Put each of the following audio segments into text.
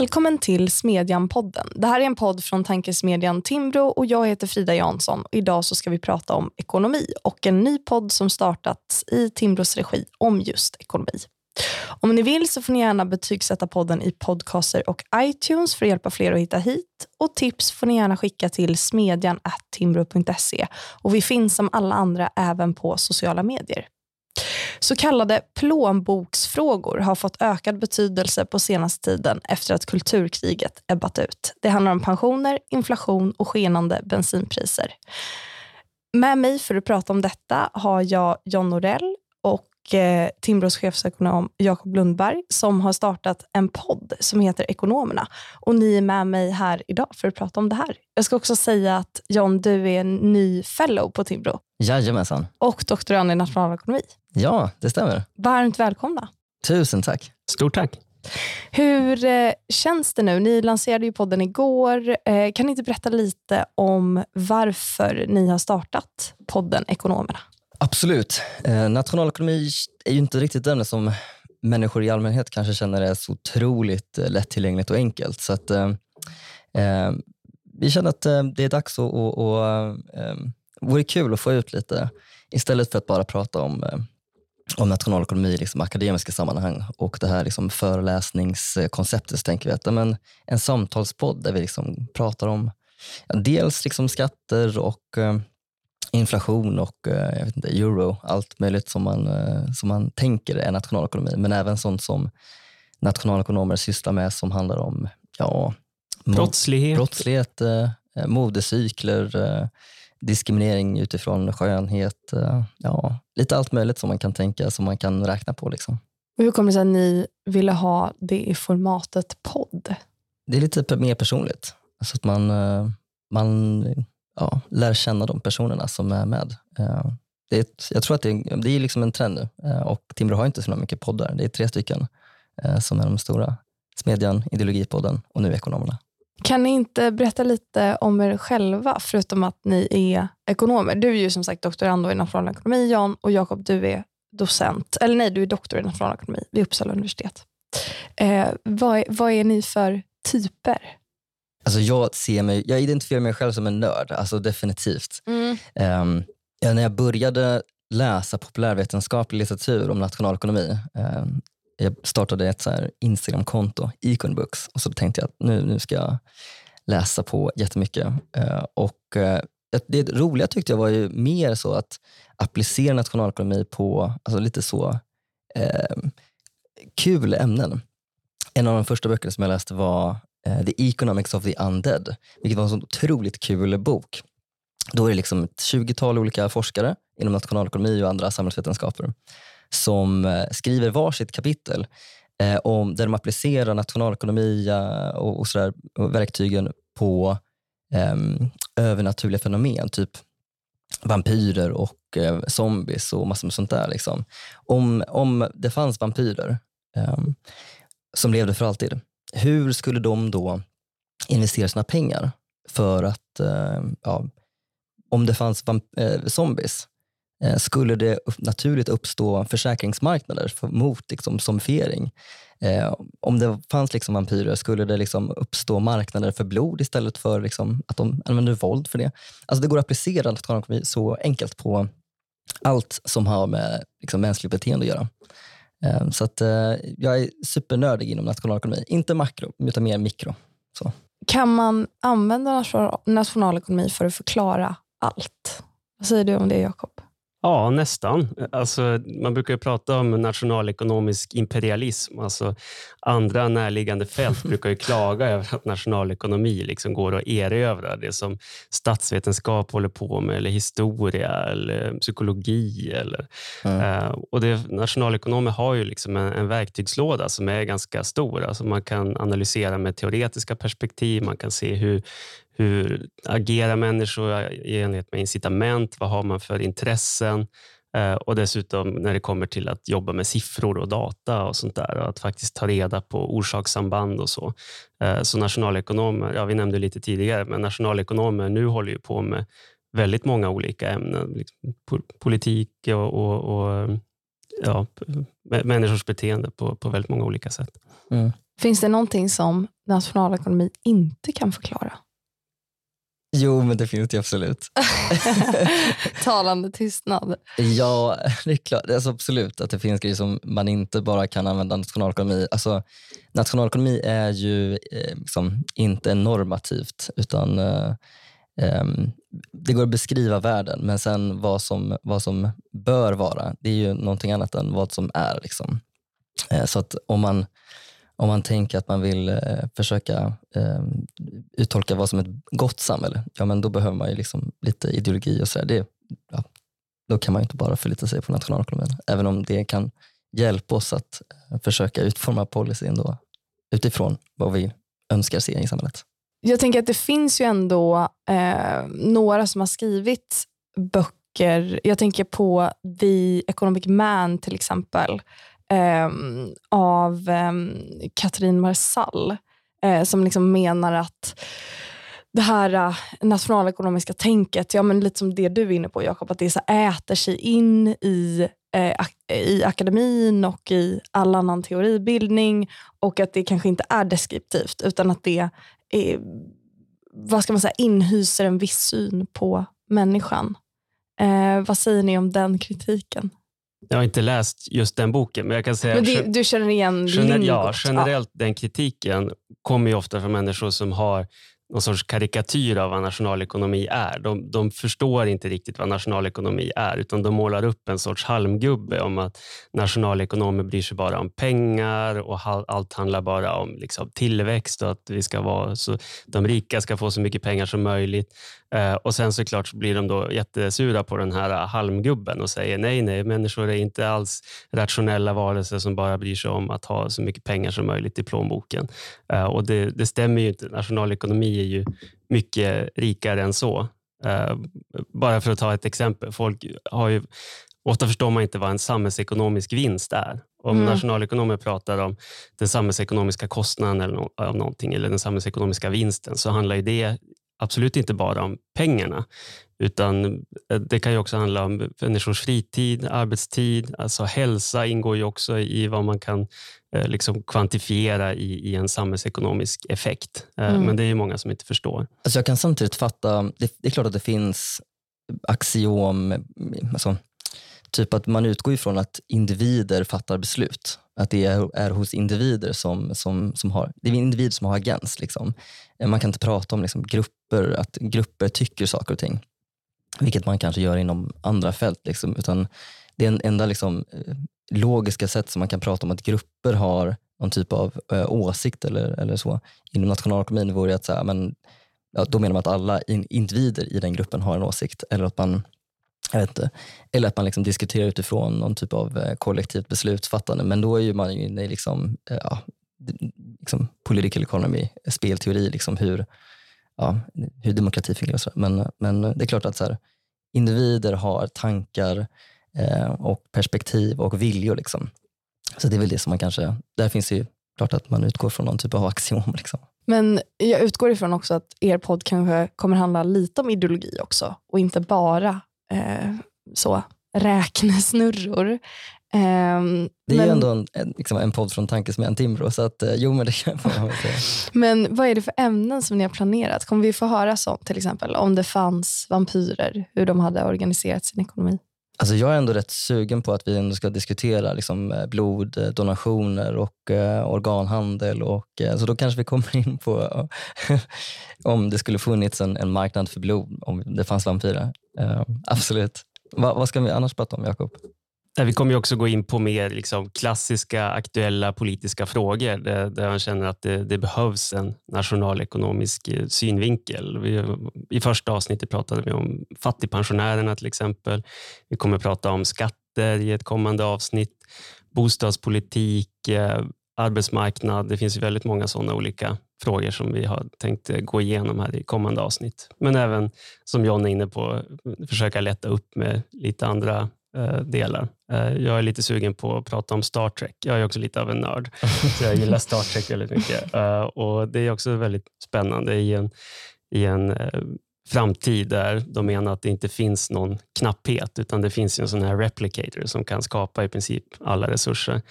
Välkommen till Smedjan-podden. Det här är en podd från tankesmedjan Timbro och jag heter Frida Jansson. Idag så ska vi prata om ekonomi och en ny podd som startats i Timbros regi om just ekonomi. Om ni vill så får ni gärna betygsätta podden i podcaster och iTunes för att hjälpa fler att hitta hit. Och tips får ni gärna skicka till smedjan.timbro.se. Och vi finns som alla andra även på sociala medier. Så kallade plånboksfrågor har fått ökad betydelse på senaste tiden efter att kulturkriget ebbat ut. Det handlar om pensioner, inflation och skenande bensinpriser. Med mig för att prata om detta har jag John Norell och eh, Timbros chefsekonom Jakob Lundberg som har startat en podd som heter Ekonomerna. Och Ni är med mig här idag för att prata om det här. Jag ska också säga att John, du är en ny fellow på Timbro. Jajamensan. Och doktorand i nationalekonomi. Ja, det stämmer. Varmt välkomna. Tusen tack. Stort tack. Hur eh, känns det nu? Ni lanserade ju podden igår. Eh, kan ni inte berätta lite om varför ni har startat podden Ekonomerna? Absolut. Eh, nationalekonomi är ju inte riktigt det som människor i allmänhet kanske känner är så otroligt lättillgängligt och enkelt. Så att, eh, vi känner att det är dags att, och, eh, vore kul att få ut lite istället för att bara prata om om nationalekonomi i liksom akademiska sammanhang och det här liksom föreläsningskonceptet så tänker vi att men, en samtalspodd där vi liksom pratar om ja, dels liksom skatter och eh, inflation och eh, jag vet inte, euro, allt möjligt som man, eh, som man tänker är nationalekonomi, men även sånt som nationalekonomer sysslar med som handlar om ja, brottslighet, brottslighet eh, modecykler, eh, diskriminering utifrån skönhet, eh, ja, lite allt möjligt som man kan tänka, som man kan räkna på. Liksom. Och hur kommer det sig att ni ville ha det i formatet podd? Det är lite mer personligt. Så att man, eh, man ja, lär känna de personerna som är med. Eh, det är ett, jag tror att det är, det är liksom en trend nu och Timbro har inte så mycket poddar. Det är tre stycken som är de stora. Smedjan, Ideologipodden och nu Ekonomerna. Kan ni inte berätta lite om er själva, förutom att ni är ekonomer? Du är ju som sagt doktorand i nationalekonomi, Jan, och Jakob, du är docent. Eller nej, du är doktor i nationalekonomi vid Uppsala universitet. Eh, vad, är, vad är ni för typer? Alltså jag, ser mig, jag identifierar mig själv som en nörd, alltså definitivt. Mm. Um, ja, när jag började läsa populärvetenskaplig litteratur om nationalekonomi, um, jag startade ett så här Instagramkonto, Iconbooks, och så tänkte jag att nu, nu ska jag läsa på jättemycket. Eh, och, eh, det roliga tyckte jag var ju mer så att applicera nationalekonomi på alltså lite så eh, kul ämnen. En av de första böckerna som jag läste var eh, The Economics of the Undead, vilket var en så otroligt kul bok. Då är det liksom ett 20-tal olika forskare inom nationalekonomi och andra samhällsvetenskaper som eh, skriver varsitt kapitel eh, om, där de applicerar nationalekonomi eh, och, och, sådär, och verktygen på eh, övernaturliga fenomen, typ vampyrer och eh, zombies och massor med sånt där. Liksom. Om, om det fanns vampyrer eh, som levde för alltid, hur skulle de då investera sina pengar för att, eh, ja, om det fanns eh, zombies, Eh, Eh, skulle det naturligt uppstå försäkringsmarknader mot liksom, zombifiering. Eh, om det fanns liksom vampyrer, skulle det liksom uppstå marknader för blod istället för liksom, att de använder våld för det? Alltså det går att applicera nationalekonomi så enkelt på allt som har med liksom, mänskligt beteende att göra. Eh, så att, eh, jag är supernördig inom nationalekonomi. Inte makro, utan mer mikro. Så. Kan man använda nationalekonomi för att förklara allt? Vad säger du om det, Jakob? Ja, nästan. Alltså, man brukar prata om nationalekonomisk imperialism. Alltså, andra närliggande fält brukar ju klaga över att nationalekonomi liksom går att erövra. Det som statsvetenskap håller på med, eller historia eller psykologi. Eller, mm. uh, och det, nationalekonomer har ju liksom en, en verktygslåda som är ganska stor. Alltså man kan analysera med teoretiska perspektiv, man kan se hur hur agerar människor i enlighet med incitament? Vad har man för intressen? Eh, och dessutom när det kommer till att jobba med siffror och data och sånt där och att faktiskt ta reda på orsakssamband och så. Eh, så nationalekonomer, ja, vi nämnde lite tidigare, men nationalekonomer nu håller ju på med väldigt många olika ämnen. Liksom politik och, och, och ja, människors beteende på, på väldigt många olika sätt. Mm. Finns det någonting som nationalekonomi inte kan förklara? Jo, men det finns det absolut. Talande tystnad. Ja, det är klart. Alltså absolut att det finns grejer som man inte bara kan använda nationalekonomi. Alltså, nationalekonomi är ju eh, liksom inte normativt utan eh, eh, det går att beskriva världen men sen vad som, vad som bör vara, det är ju någonting annat än vad som är. Liksom. Eh, så att om man om man tänker att man vill eh, försöka eh, uttolka vad som är ett gott samhälle, ja men då behöver man ju liksom lite ideologi och sådär. Ja, då kan man ju inte bara förlita sig på nationalekonomin, även om det kan hjälpa oss att eh, försöka utforma policyn då, utifrån vad vi önskar se i samhället. Jag tänker att det finns ju ändå eh, några som har skrivit böcker. Jag tänker på The Economic Man till exempel, eh, av eh, Katrin Marsall eh, som liksom menar att det här uh, nationalekonomiska tänket, ja, men lite som det du är inne på Jakob, att det så äter sig in i, eh, ak i akademin och i all annan teoribildning och att det kanske inte är deskriptivt utan att det är, vad ska man säga, inhyser en viss syn på människan. Eh, vad säger ni om den kritiken? Jag har inte läst just den boken, men jag kan säga... Men det, du känner igen gener? Ja, generellt den kritiken kommer ju ofta från människor som har någon sorts karikatyr av vad nationalekonomi är. De, de förstår inte riktigt vad nationalekonomi är, utan de målar upp en sorts halmgubbe om att nationalekonomer bryr sig bara om pengar och allt handlar bara om liksom, tillväxt och att vi ska vara så, de rika ska få så mycket pengar som möjligt. Eh, och Sen såklart så blir de då jättesura på den här eh, halmgubben och säger nej, nej, människor är inte alls rationella varelser som bara bryr sig om att ha så mycket pengar som möjligt i plånboken. Eh, och det, det stämmer ju inte. Nationalekonomi är ju mycket rikare än så. Uh, bara för att ta ett exempel. Folk har ju, ofta förstår man inte vad en samhällsekonomisk vinst är. Om mm. nationalekonomer pratar om den samhällsekonomiska kostnaden eller av någonting, eller den samhällsekonomiska vinsten, så handlar det absolut inte bara om pengarna, utan eh, det kan ju också handla om människors fritid, arbetstid, alltså hälsa ingår ju också i vad man kan eh, liksom kvantifiera i, i en samhällsekonomisk effekt. Eh, mm. Men det är ju många som inte förstår. Alltså jag kan samtidigt fatta, det, det är klart att det finns axiom, alltså, typ att man utgår ifrån att individer fattar beslut. Att det är, är hos individer som, som, som har, det är individer som har agens. Liksom. Man kan inte prata om liksom, grupper, att grupper tycker saker och ting vilket man kanske gör inom andra fält. Liksom, utan det är en enda liksom, eh, logiska sätt som man kan prata om att grupper har någon typ av äh, åsikt eller, eller så. Inom nationalekonomin vore att säga, men, ja, då menar man att alla in, individer i den gruppen har en åsikt. Eller att man, jag vet inte, eller att man liksom diskuterar utifrån någon typ av äh, kollektivt beslutsfattande. Men då är ju man ju inne i liksom, ja, liksom political economy, spelteori, liksom hur, ja, hur demokrati fungerar. Så. Men, men det är klart att så här, individer har tankar eh, och perspektiv och viljor. Liksom. Så det är väl det som man kanske, där finns det ju klart att man utgår från någon typ av axiom. Liksom. Men jag utgår ifrån också att er podd kanske kommer handla lite om ideologi också och inte bara eh, så räknesnurror. Um, det är men, ju ändå en, en, liksom en podd från Tankesmedjan Timbro, så att, eh, jo men det kan man men vad är det för ämnen som ni har planerat? Kommer vi få höra sånt till exempel? Om det fanns vampyrer, hur de hade organiserat sin ekonomi? Alltså jag är ändå rätt sugen på att vi ändå ska diskutera liksom eh, bloddonationer och uh, organhandel. Och, uh, så då kanske vi kommer in på om det skulle funnits en, en, marknad för blod, om det fanns vampyrer. absolut. Va, vad ska vi annars prata om, Jakob? Vi kommer också gå in på mer liksom klassiska aktuella politiska frågor där, där jag känner att det, det, behövs en nationalekonomisk eh, synvinkel. Vi, I första avsnittet pratade vi om fattigpensionärerna till exempel. Vi kommer prata om skatter i ett kommande avsnitt, bostadspolitik, eh, arbetsmarknad. Det finns väldigt många sådana olika frågor som vi har tänkt eh, gå igenom här i kommande avsnitt. Men även, som John är inne på, försöka lätta upp med lite andra delar. Eh, jag är lite sugen på att prata om Star Trek. Jag är också lite av en nörd, så jag gillar Star Trek väldigt mycket. Eh, och Det är också väldigt spännande i en, i en framtid där de menar att det inte finns någon knapphet utan det finns en sån här replicator som kan skapa i princip alla resurser.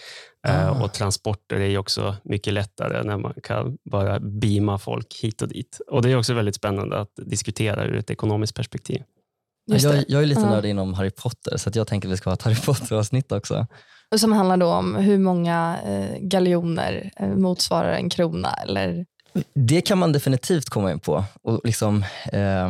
Eh, ah. och Transporter är också mycket lättare när man kan bara beama folk hit och dit. Och Det är också väldigt spännande att diskutera ur ett ekonomiskt perspektiv. Jag, jag, är lite uh. nördig inom Harry Potter så jag tänker att vi ska ha ett Harry Potter-avsnitt också. Som handlar då om hur många eh, galjoner eh, motsvarar en krona? Eller? Det kan man definitivt komma in på. Och liksom, eh,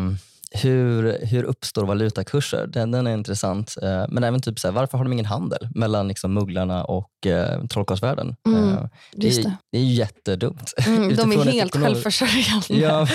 hur, hur uppstår valutakurser? Den, den är intressant. Eh, men även typ så här, varför har de ingen handel mellan liksom mugglarna och eh, trollkarlsvärlden? Mm, eh, det. det. det är jättedumt. Mm, de är helt självförsörjande. Ja,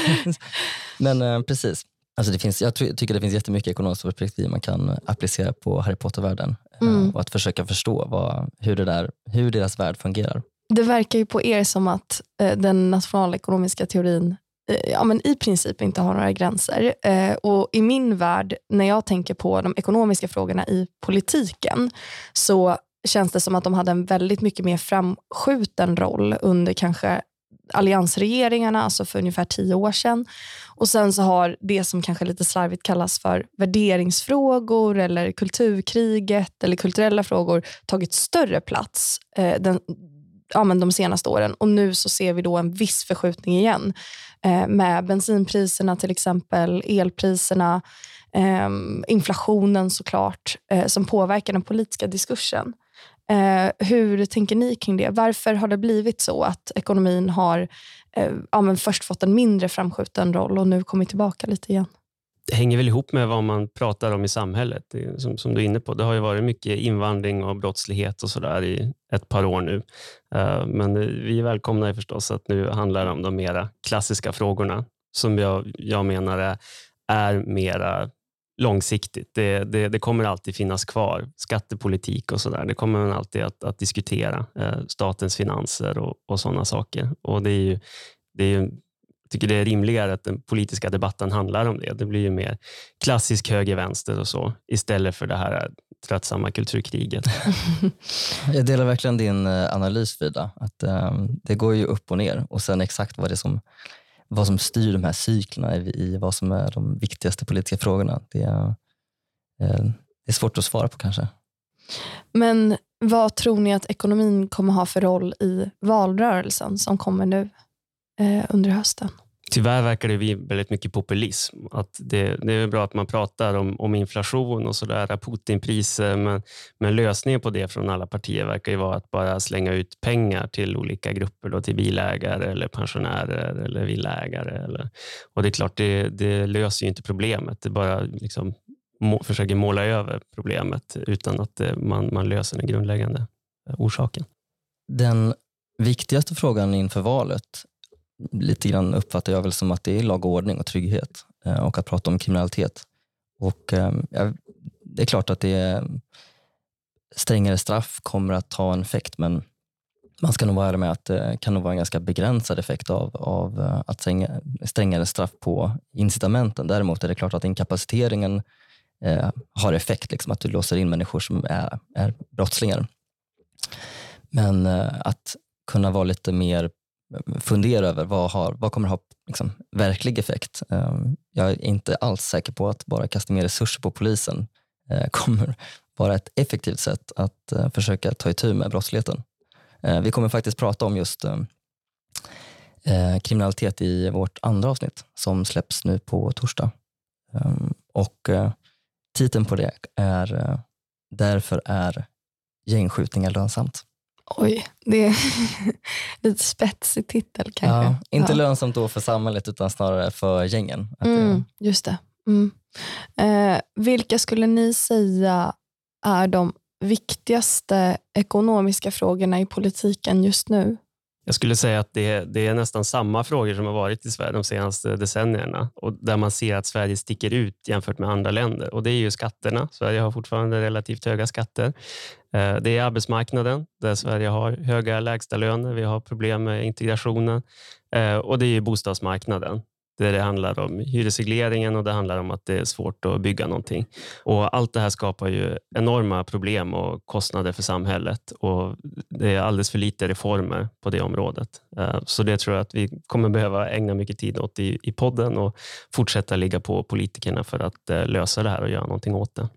men eh, precis. Alltså det finns, jag tycker det finns jättemycket ekonomiskt perspektiv man kan applicera på Harry Potter-världen eh, mm. och att försöka förstå vad, hur, det där, hur deras värld fungerar. Det verkar ju på er som att eh, den nationalekonomiska teorin eh, ja, men i princip inte har några gränser. Eh, och I min värld, när jag tänker på de ekonomiska frågorna i politiken, så känns det som att de hade en väldigt mycket mer framskjuten roll under kanske alliansregeringarna, alltså för ungefär tio år sedan. Och sen så har det som kanske lite slarvigt kallas för värderingsfrågor eller kulturkriget eller kulturella frågor tagit större plats eh, den, ja, men de senaste åren. Och nu så ser vi då en viss förskjutning igen eh, med bensinpriserna till exempel, elpriserna, eh, inflationen såklart, eh, som påverkar den politiska diskursen. Eh, hur tänker ni kring det? Varför har det blivit så att ekonomin har eh, ja, men först fått en mindre framskjuten roll och nu kommit tillbaka lite igen? Det hänger väl ihop med vad man pratar om i samhället. Eh, som, som du är inne på, det har ju varit mycket invandring och brottslighet och sådär i ett par år nu. Eh, men eh, vi välkomnar förstås att nu handlar om de mera klassiska frågorna som jag, jag menar är, är mera långsiktigt. Det, det, det, kommer alltid finnas kvar. Skattepolitik och sådär. Det kommer man alltid att, att diskutera. Eh, statens finanser och, och sådana saker. Och det är ju, det är ju, jag tycker det är rimligare att den politiska debatten handlar om det. Det blir ju mer klassisk höger-vänster och så istället för det här tröttsamma kulturkriget. Jag delar verkligen din eh, analys Frida. Att, um, det går ju upp och ner och sen exakt vad det som vad som styr de här cyklerna i, i vad som är de viktigaste politiska frågorna. Det är, eh, det är svårt att svara på kanske. Men vad tror ni att ekonomin kommer ha för roll i valrörelsen som kommer nu eh, under hösten? Tyvärr verkar det bli väldigt mycket populism. Att det, det är bra att man pratar om, om inflation och sådär, Putinpriser, men, men lösningen på det från alla partier verkar ju vara att bara slänga ut pengar till olika grupper, då, till bilägare, eller pensionärer eller villaägare. Eller, och det är klart, det, det löser ju inte problemet. Det bara liksom må, försöker måla över problemet utan att det, man, man löser den grundläggande eh, orsaken. Den viktigaste frågan inför valet lite grann uppfattar jag väl som att det är lag och ordning och trygghet eh, och att prata om kriminalitet. Och ehm, ja, Det är klart att det är, strängare straff kommer att ha en effekt men man ska nog vara ärlig med att det kan nog vara en ganska begränsad effekt av, av eh, att stränga, strängare straff på incitamenten. Däremot är det klart att inkapaciteringen eh, har effekt, liksom, att du låser in människor som är, är brottslingar. Men eh, att kunna vara lite mer fundera över vad, har, vad kommer ha liksom, verklig effekt. Eh, jag är inte alls säker på att bara kasta mer resurser på polisen eh, kommer vara ett effektivt sätt att eh, försöka ta itu med brottsligheten. Vi kommer faktiskt prata om just kriminalitet i vårt andra avsnitt som släpps nu på torsdag. Och titeln på det är Därför är gängskjutningar lönsamt. Oj, det är lite spetsig titel kanske. Ja, inte ja. lönsamt då för samhället utan snarare för gängen. Mm, just det. Mm. Eh, vilka skulle ni säga är de viktigaste ekonomiska frågorna i politiken just nu? Jag skulle säga att det, det, är nästan samma frågor som har varit i Sverige de senaste decennierna och där man ser att Sverige sticker ut jämfört med andra länder. Och Det är ju skatterna. Sverige har fortfarande relativt höga skatter. Eh, det är arbetsmarknaden där Sverige har höga lägstalöner. Vi har problem med integrationen. Eh, och det är bostadsmarknaden där det handlar om hyresregleringen och det handlar om att det är svårt att bygga någonting. Och allt det här skapar ju enorma problem och kostnader för samhället. Och Det är alldeles för lite reformer på det området. Eh, så det tror jag att vi kommer behöva ägna mycket tid åt i, i podden och fortsätta ligga på politikerna för att eh, lösa det här och göra någonting åt det.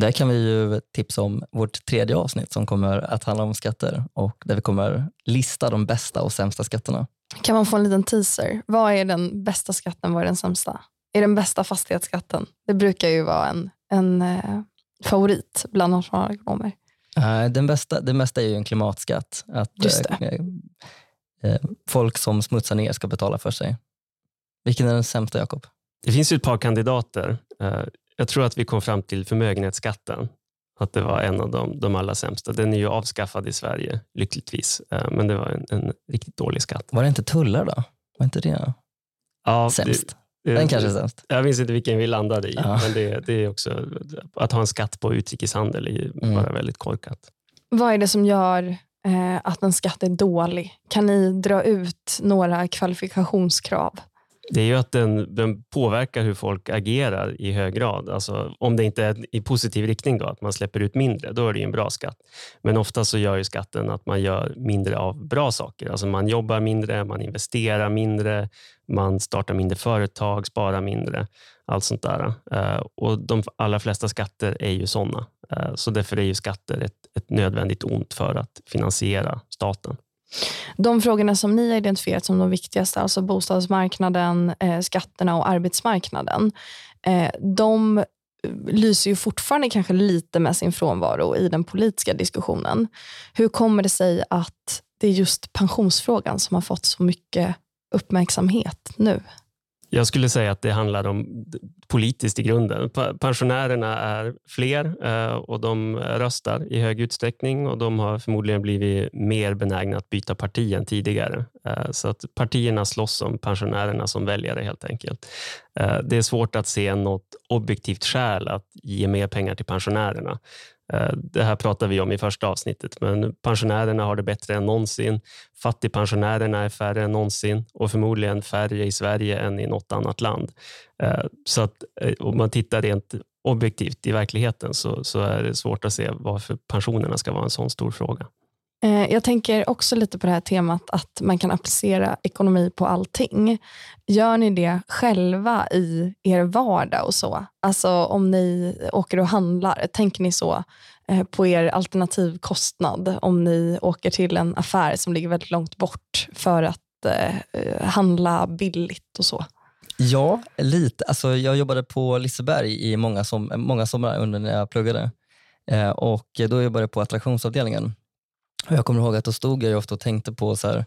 Där kan vi ju tipsa om vårt tredje avsnitt som kommer att handla om skatter och där vi kommer lista de bästa och sämsta skatterna. Kan man få en liten teaser? Vad är den bästa skatten? Vad är den sämsta? Är den bästa fastighetsskatten? Det brukar ju vara en, en eh, favorit bland nationalekonomer. Uh, den bästa, det mesta är ju en klimatskatt. Att uh, uh, folk som smutsar ner ska betala för sig. Vilken är den sämsta, Jakob? Det finns ju ett par kandidater. Jag tror att vi kom fram till förmögenhetsskatten. Att det var en av de, de allra sämsta. Den är ju avskaffad i Sverige, lyckligtvis. Eh, men det var en, en riktigt dålig skatt. Var det inte tullar då? Var inte det ja, sämst? Det, Den kanske är sämst. Jag minns inte vilken vi landade i. Ja. Men det, det, är också, att ha en skatt på utrikeshandel är mm. bara väldigt korkat. Vad är det som gör eh, att en skatt är dålig? Kan ni dra ut några kvalifikationskrav? Det är ju att den, den, påverkar hur folk agerar i hög grad. Alltså, om det inte är i positiv riktning, då, att man släpper ut mindre, då är det en bra skatt. Men ofta så gör ju skatten att man gör mindre av bra saker. Alltså man jobbar mindre, man investerar mindre, man startar mindre företag, sparar mindre. Allt sånt där. Eh, och De allra flesta skatter är ju sådana. Eh, så därför är ju skatter ett, ett nödvändigt ont för att finansiera staten. De frågorna som ni har identifierat som de viktigaste, alltså bostadsmarknaden, eh, skatterna och arbetsmarknaden, eh, de eh, lyser ju fortfarande kanske lite med sin frånvaro i den politiska diskussionen. Hur kommer det sig att det är just pensionsfrågan som har fått så mycket uppmärksamhet nu? Jag skulle säga att det handlar om politiskt i grunden. Pensionärerna är fler eh, och de röstar i hög utsträckning och de har förmodligen blivit mer benägna att byta parti än tidigare. Eh, så att partierna slåss om pensionärerna som väljare helt enkelt. Eh, det är svårt att se något objektivt skäl att ge mer pengar till pensionärerna. Eh, det här pratade vi om i första avsnittet, men pensionärerna har det bättre än någonsin. Fattigpensionärerna är färre än någonsin och förmodligen färre i Sverige än i något annat land. Eh, så att eh, om man tittar rent objektivt i verkligheten så, så är det svårt att se varför pensionerna ska vara en sån stor fråga. Eh, jag tänker också lite på det här temat att man kan applicera ekonomi på allting. Gör ni det själva i er vardag och så? Alltså om ni åker och handlar, tänker ni så eh, på er alternativkostnad om ni åker till en affär som ligger väldigt långt bort för att eh, handla billigt och så? Ja, lite. Alltså, jag jobbade på Liseberg i många, som, många somrar under när jag pluggade. Och då jobbade jag på attraktionsavdelningen. Och jag kommer ihåg att då stod jag ofta och tänkte på så här,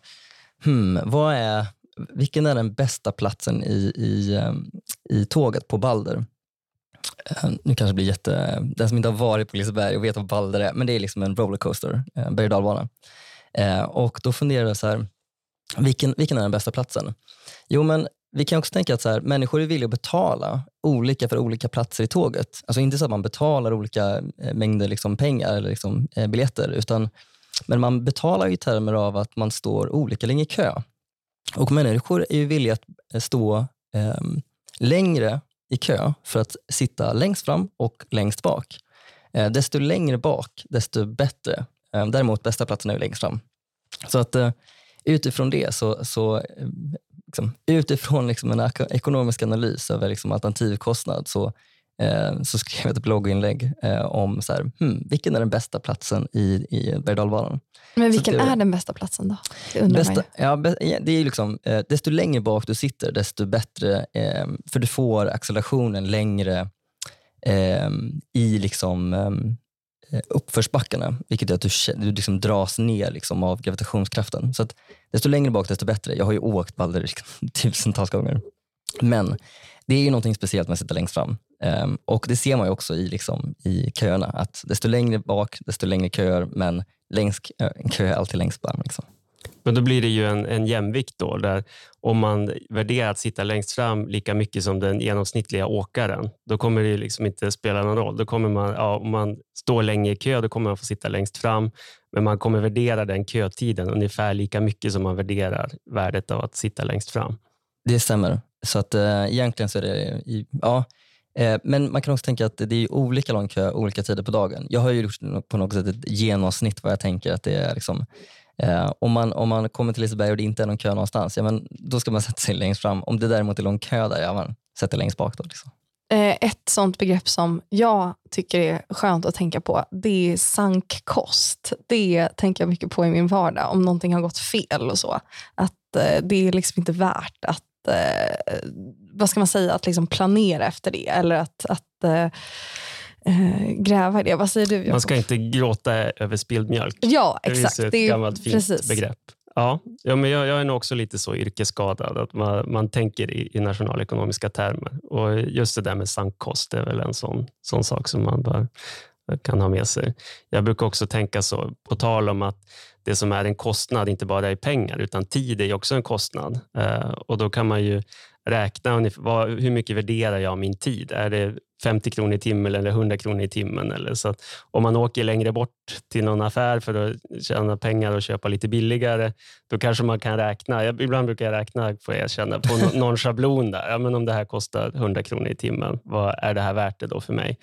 hmm, vad är vilken är den bästa platsen i, i, ehm, i tåget på Balder? Ehm, nu kanske det blir jätte... Den som inte har varit på Liseberg och vet vad Balder är, men det är liksom en rollercoaster, eh, berg och dalbana. Ehm, och då funderade jag så här, vilken, vilken är den bästa platsen? Jo, men vi kan också tänka att så här, människor är villiga att betala olika för olika platser i tåget. Alltså inte så att man betalar olika eh, mängder liksom pengar eller liksom, eh, biljetter, utan men man betalar i termer av att man står olika länge i kö. Och människor är ju villiga att eh, stå eh, längre i kö för att sitta längst fram och längst bak. Eh, desto längre bak, desto bättre. Eh, däremot bästa platsen är ju längst fram. Så att eh, utifrån det, så, så eh, liksom, utifrån liksom en ekonomisk analys över liksom alternativkostnad så så skrev jag ett blogginlägg eh, om så här, hmm, vilken är den bästa platsen i, i berg Men vilken det, är den bästa platsen då? Det, bästa, ja, det är liksom, eh, desto längre bak du sitter, desto bättre. för du får accelerationen längre i liksom, uppförsbackarna, vilket gör att du, du liksom dras ner liksom av gravitationskraften. Så att desto längre bak, desto bättre. Jag har ju åkt Balder tusentals gånger. Men det är ju något speciellt med att sitta längst fram. Um, och Det ser man ju också i, liksom, i köerna, att desto längre bak, desto längre köer, men längst en kö är alltid längst fram. Liksom. Men då blir det ju en, en jämvikt då, där om man värderar att sitta längst fram lika mycket som den genomsnittliga åkaren, då kommer det liksom inte spela någon roll. Då kommer man, ja, om man står länge i kö, då kommer man få sitta längst fram, men man kommer värdera den kötiden ungefär lika mycket som man värderar värdet av att sitta längst fram. Det stämmer. Så att eh, egentligen så är det, i, ja, eh, men man kan också tänka att det är olika lång kö olika tider på dagen. Jag har ju gjort på något sätt ett genomsnitt vad jag tänker att det är. Liksom, eh, om, man, om man kommer till Liseberg och det inte är någon kö någonstans, ja, men då ska man sätta sig längst fram. Om det däremot är lång kö där, ja, man sätter längst bak. Då, liksom. Eh, ett sånt begrepp som jag tycker är skönt att tänka på, det är sankkost. Det tänker jag mycket på i min vardag, om någonting har gått fel och så. Att eh, det är liksom inte värt att eh, vad ska man säga, att liksom planera efter det eller att, att eh, eh gräva i det. Vad säger du? Jacob? Man ska inte gråta över spilld mjölk. Ja, exakt. Det är ett det är, gammalt fint precis. begrepp. Ja, ja men jag, jag, är nog också lite så yrkesskadad, att man, man tänker i, i nationalekonomiska termer. Och just det där med sankkost är väl en sån, sån sak som man bör, kan ha med sig. Jag brukar också tänka så, på tal om att det som är en kostnad inte bara är pengar, utan tid är också en kostnad. Eh, och Då kan man ju räkna hur mycket värderar jag min tid. Är det 50 kronor i timmen eller 100 kronor i timmen? Eller så om man åker längre bort till någon affär för att tjäna pengar och köpa lite billigare, då kanske man kan räkna. Ibland brukar jag räkna, får jag känna, på någon, någon schablon där. Ja, men om det här kostar 100 kronor i timmen, vad är det här värt det då för mig?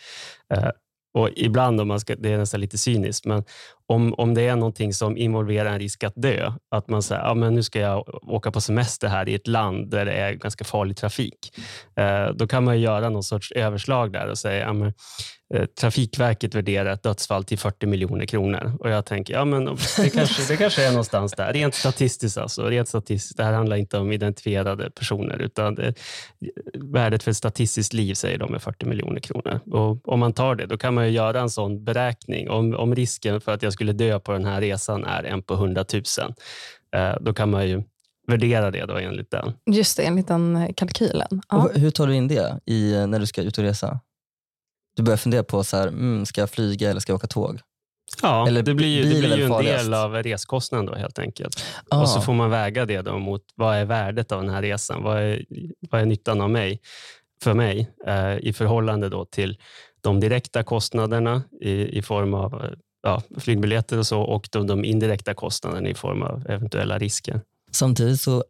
Eh, och ibland, om man ska, det är nästan lite cyniskt, men om, om det är någonting som involverar en risk att dö, att man säger ja, men nu ska jag åka på semester här i ett land där det är ganska farlig trafik, eh, då kan man göra någon sorts överslag där och säga ja, men, eh, Trafikverket värderar ett dödsfall till 40 miljoner kronor. Och jag tänker, ja, men det, kanske, det kanske är någonstans där. Rent statistiskt alltså. Rent statistiskt. Det här handlar inte om identifierade personer, utan det, värdet för ett statistiskt liv säger de är 40 miljoner kronor. Och om man tar det, då kan man göra en sån beräkning. Om, om risken för att jag skulle dö på den här resan är en på 100 000, eh, då kan man ju värdera det då enligt den. Just det, enligt den kalkylen. Ja. hur tar du in det i, när du ska ut och resa? Du börjar fundera på, så här, mm, ska jag flyga eller ska jag åka tåg? Ja, eller det blir ju, det blir ju en del av reskostnaden då helt enkelt. Ah. Och så får man väga det då mot vad är värdet av den här resan? Vad är, vad är nyttan av mig, för mig eh, i förhållande då till de direkta kostnaderna i, i form av ja, flygbiljetter och så och de, de indirekta kostnaderna i form av eventuella risker. Samtidigt så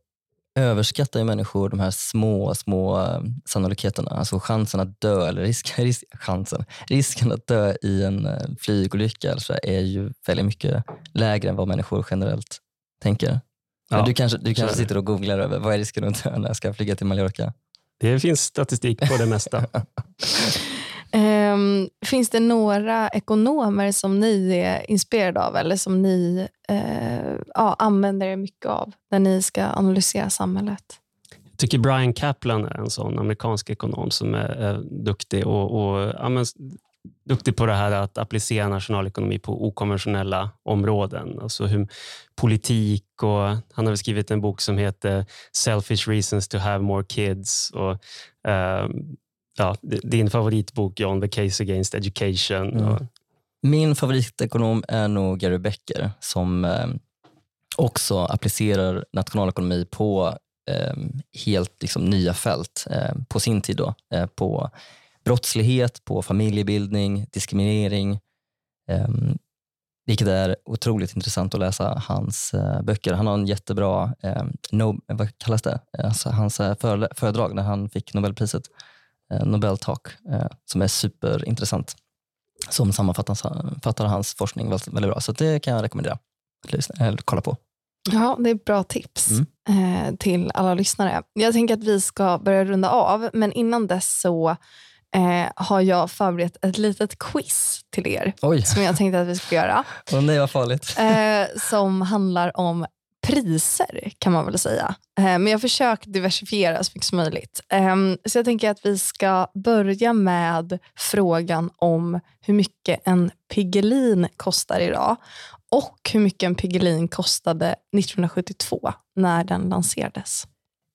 överskattar ju människor de här små, små eh, sannolikheterna. Alltså chansen att dö, eller risk, risk, chansen, risken att dö i en eh, flygolycka alltså, är ju väldigt mycket lägre än vad människor generellt tänker. Ja, du kanske, du kanske sitter och googlar över vad är risken att dö när jag ska flyga till Mallorca? Det finns statistik på det mesta. Um, finns det några ekonomer som ni är inspirerade av eller som ni uh, ja, använder er mycket av när ni ska analysera samhället? Jag tycker Brian Kaplan är en sån amerikansk ekonom som är, är duktig och, och ja, men, duktig på det här att applicera nationalekonomi på okonventionella områden. Alltså hur, politik och han har skrivit en bok som heter Selfish reasons to have more kids. Och, uh, ja, din favoritbok John, The Case Against Education. Mm. Min favoritekonom är nog Gary Becker som eh, också applicerar nationalekonomi på eh, helt liksom, nya fält eh, på sin tid. Då, eh, på brottslighet, på familjebildning, diskriminering. Ehm, vilket är otroligt intressant att läsa hans eh, böcker. Han har en jättebra, eh, no, vad kallas det? Alltså, hans föredrag när han fick Nobelpriset Eh, Nobel Talk eh, som är superintressant. Som sammanfattar hans forskning väldigt, väldigt bra. Så det kan jag rekommendera att lyssna, eller kolla på. Ja, det är bra tips mm. eh, till alla lyssnare. Jag tänker att vi ska börja runda av, men innan dess så eh, har jag förberett ett litet quiz till er Oj. som jag tänkte att vi ska göra. oh, nej, vad farligt. Eh, som handlar om priser kan man väl säga. Eh, men jag har försökt diversifiera så mycket som möjligt. Ehm, så jag tänker att vi ska börja med frågan om hur mycket en Piggelin kostar idag och hur mycket en Piggelin kostade 1972 när den lanserades.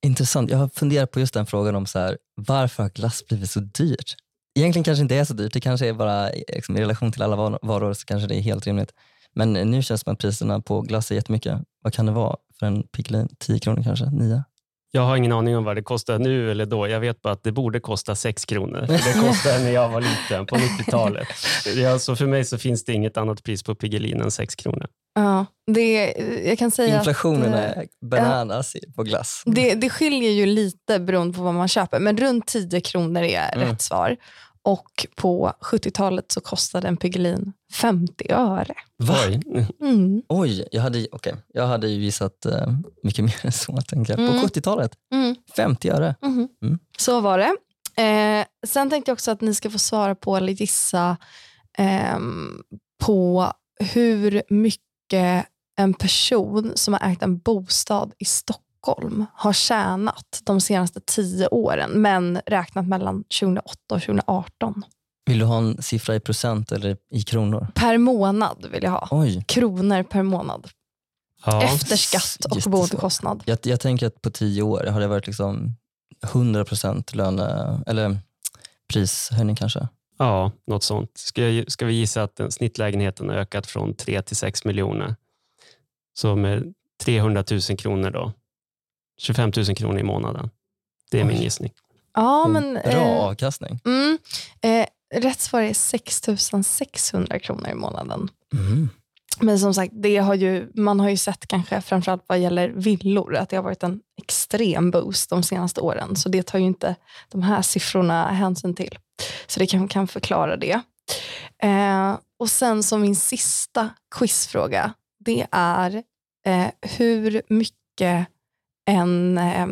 Intressant. Jag har funderat på just den frågan om så här, varför har glass blivit så dyrt? Egentligen kanske inte är så dyrt. Det kanske är bara eh, liksom, i relation till alla varor så kanske det är helt rimligt. Men nu känns det som att priserna på glass är jättemycket. Vad kan det vara för en Piggelin? 10 kronor kanske? 9? Jag har ingen aning om vad det kostar nu eller då. Jag vet bara att det borde kosta 6 kronor. det kostade när jag var liten på 90-talet. Ja, så för mig så finns det inget annat pris på Piggelin än 6 kronor. Ja, det, jag kan säga Inflationen att, är bananas på glass. Det, det skiljer ju lite beroende på vad man köper, men runt 10 kronor är Mm. rätt svar. Och på 70-talet så kostade en Piggelin 50 öre. Va? Oj. Mm. Oj, jag hade, okay. jag hade ju visat eh, mycket mer än så. Tänker jag. Mm. På 70-talet, Mm. 50 öre. Mhm. Mm. Så var det. Eh, sen tänkte jag också att ni ska få svara på eller gissa ehm, på hur mycket en person som har ägt en bostad i Stockholm har tjänat de senaste tio åren, men räknat mellan 2008 och 2018. Vill du ha en siffra i procent eller i kronor? Per månad vill jag ha. Oj, Kronor per månad. Ja. Efter skatt och boendekostnad. jag, jag tänker att på 10 år har det varit liksom 100 procent löne eller prishöjning kanske. ja, något sånt. Ska, jag, ska vi gissa att den snittlägenheten har ökat från 3 till 6 miljoner. Så med 300 000 kronor då. 25 000 kronor i månaden. Det är min Oj. gissning. Ja, En men, Bra eh, avkastning. Mm. Eh, rätt svar är 6 600 kronor i månaden. Mm. Men som sagt, det har ju, man har ju sett kanske framförallt vad gäller villor att det har varit en extrem boost de senaste åren. Så det tar ju inte de här siffrorna hänsyn till. Så det kan, kan förklara det. Eh, och sen som min sista quizfråga, det är eh, hur mycket en eh,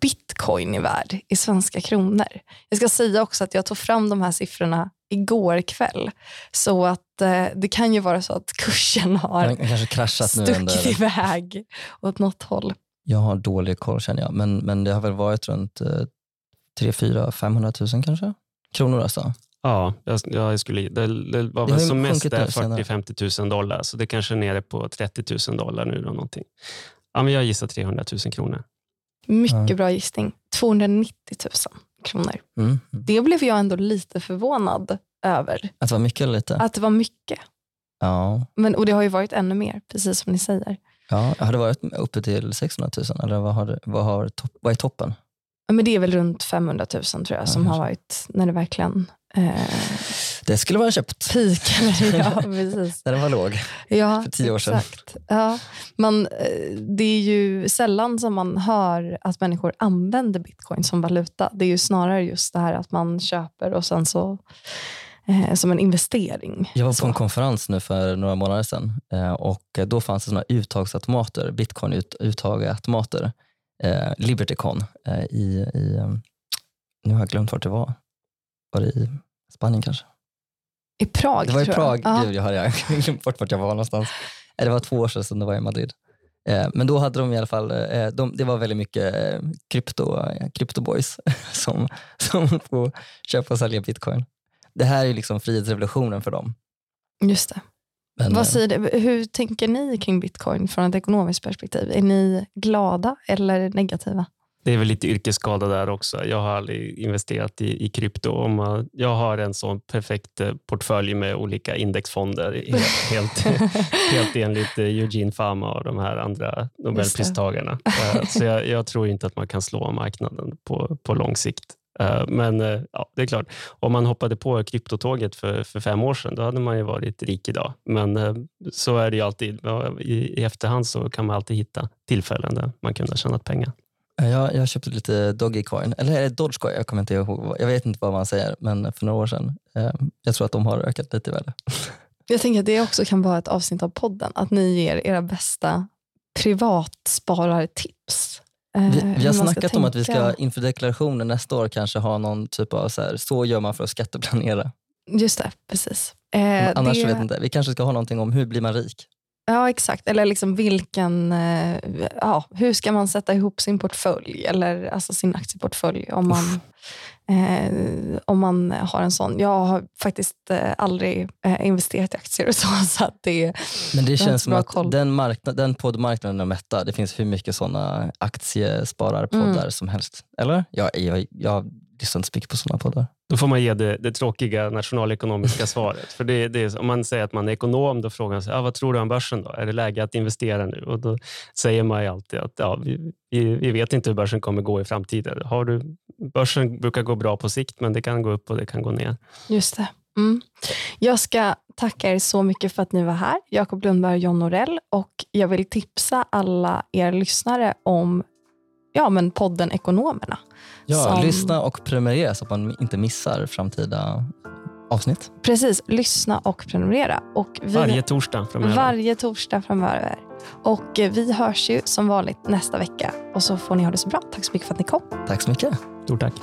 bitcoin är värd i svenska kronor. Jag ska säga också att jag tog fram de här siffrorna igår kväll. Så att eh, det kan ju vara så att kursen har kanske kraschat nu stuckit under... iväg åt något håll. Jag har dålig koll känner jag, men, men det har väl varit runt eh, 3 4 500 000 kanske? Kronor alltså? Ja, jag, jag skulle, det, det var Det väl ju som mest sjunkit där nu senare. 40-50 000 dollar, så det kanske är nere på 30 000 dollar nu. Då, någonting. Ja, men jag gissar 300 000 kronor. Mycket Ja. bra gissning. 290 000 kronor. Mm. Det blev jag ändå lite förvånad över. Att det var mycket eller lite? Att det var mycket. Ja. Men, och det har ju varit ännu mer, precis som ni säger. ja. Har det varit uppe till 600 000 eller vad, har vad, har vad är toppen? Ja, Men det är väl runt 500 000 tror jag Ja, som har varit när det verkligen eh, Det skulle ha köpt peakade. ja, precis. när den var låg. Ja, För tio år sedan. Exakt. Ja, man, eh, det är ju sällan som man hör att människor använder bitcoin som valuta. Det är ju snarare just det här att man köper och sen så eh, som en investering. Jag var på Så. en konferens nu för några månader sedan eh, och då fanns det såna uttagsautomater, bitcoin-uttagautomater, eh, Libertycon eh, i, i, eh, nu har jag glömt vart det var. Var det i Spanien kanske? I Prag Det var i Prag, jag. Ja. gud jag har jag glömt bort vart jag var någonstans. Eh, Det var två år sedan det var i Madrid. Eh, Men då hade de i alla fall, de, det var väldigt mycket krypto, kryptoboys som, som får köpa och sälja bitcoin. Det här är liksom frihetsrevolutionen för dem. Just det. Men, Vad eh, säger det? Hur tänker ni kring bitcoin från ett ekonomiskt perspektiv? Är ni glada eller negativa? Det är väl lite yrkesskada där också. Jag har aldrig investerat i, i krypto. Jag har en sån perfekt eh, portfölj med olika indexfonder. Helt, helt, helt enligt eh, Eugene Fama och de här andra Nobelpristagarna. Så jag, jag tror inte att man kan slå marknaden på, på lång sikt. Eh, Men eh, ja, det är klart, om man hoppade på kryptotåget för, för fem år sedan, då hade man ju varit rik idag. Men eh, så är det ju alltid. I, I efterhand så kan man alltid hitta tillfällen där man kunde ha tjänat pengar. Jag, jag köpte lite Dogecoin, eller är det Dogecoin? Jag kommer inte ihåg. Jag vet inte vad man säger, men för några år sedan. Jag tror att de har ökat lite i värde. Jag tänker att det också kan vara ett avsnitt av podden, att ni ger era bästa privatsparartips. Eh, Vi, hur vi har snackat om att vi ska inför deklarationen nästa år kanske ha någon typ av så här, så gör man för att skatteplanera. Just det, precis. Eh, Annars det, vet inte. Vi kanske ska ha någonting om hur blir man rik? Ja, exakt. Eller liksom vilken, eh, ja, hur ska man sätta ihop sin portfölj, eller alltså sin aktieportfölj om man, eh, om man har en sån. Jag har faktiskt eh, aldrig eh, investerat i aktier och så, så att det Men det känns som att koll. den, marknad, den poddmarknaden är mättad. Det finns hur mycket sådana aktiespararpoddar Mm. som helst. Eller? Jag, jag, jag lyssnar inte så mycket på sådana poddar. Då får man ge det, det tråkiga nationalekonomiska svaret. För det, det är, om man säger att man är ekonom, då frågar man sig, ah, vad tror du om börsen? då? Är det läge att investera nu? Och Då säger man ju alltid att ja, vi, vi, vi vet inte hur börsen kommer gå i framtiden. Har du, börsen brukar gå bra på sikt, men det kan gå upp och det kan gå ner. Just det. Mm. Jag ska tacka er så mycket för att ni var här, Jakob Lundberg och John Norell. Och jag vill tipsa alla er lyssnare om ja, men podden Ekonomerna. Ja, som... lyssna och prenumerera så att man inte missar framtida avsnitt. Precis, lyssna och prenumerera. Och vi... Varje torsdag framöver. Varje torsdag framöver. Och eh, vi hörs ju som vanligt nästa vecka. Och så får ni ha det så bra. Tack så mycket för att ni kom. Tack så mycket. Stort tack.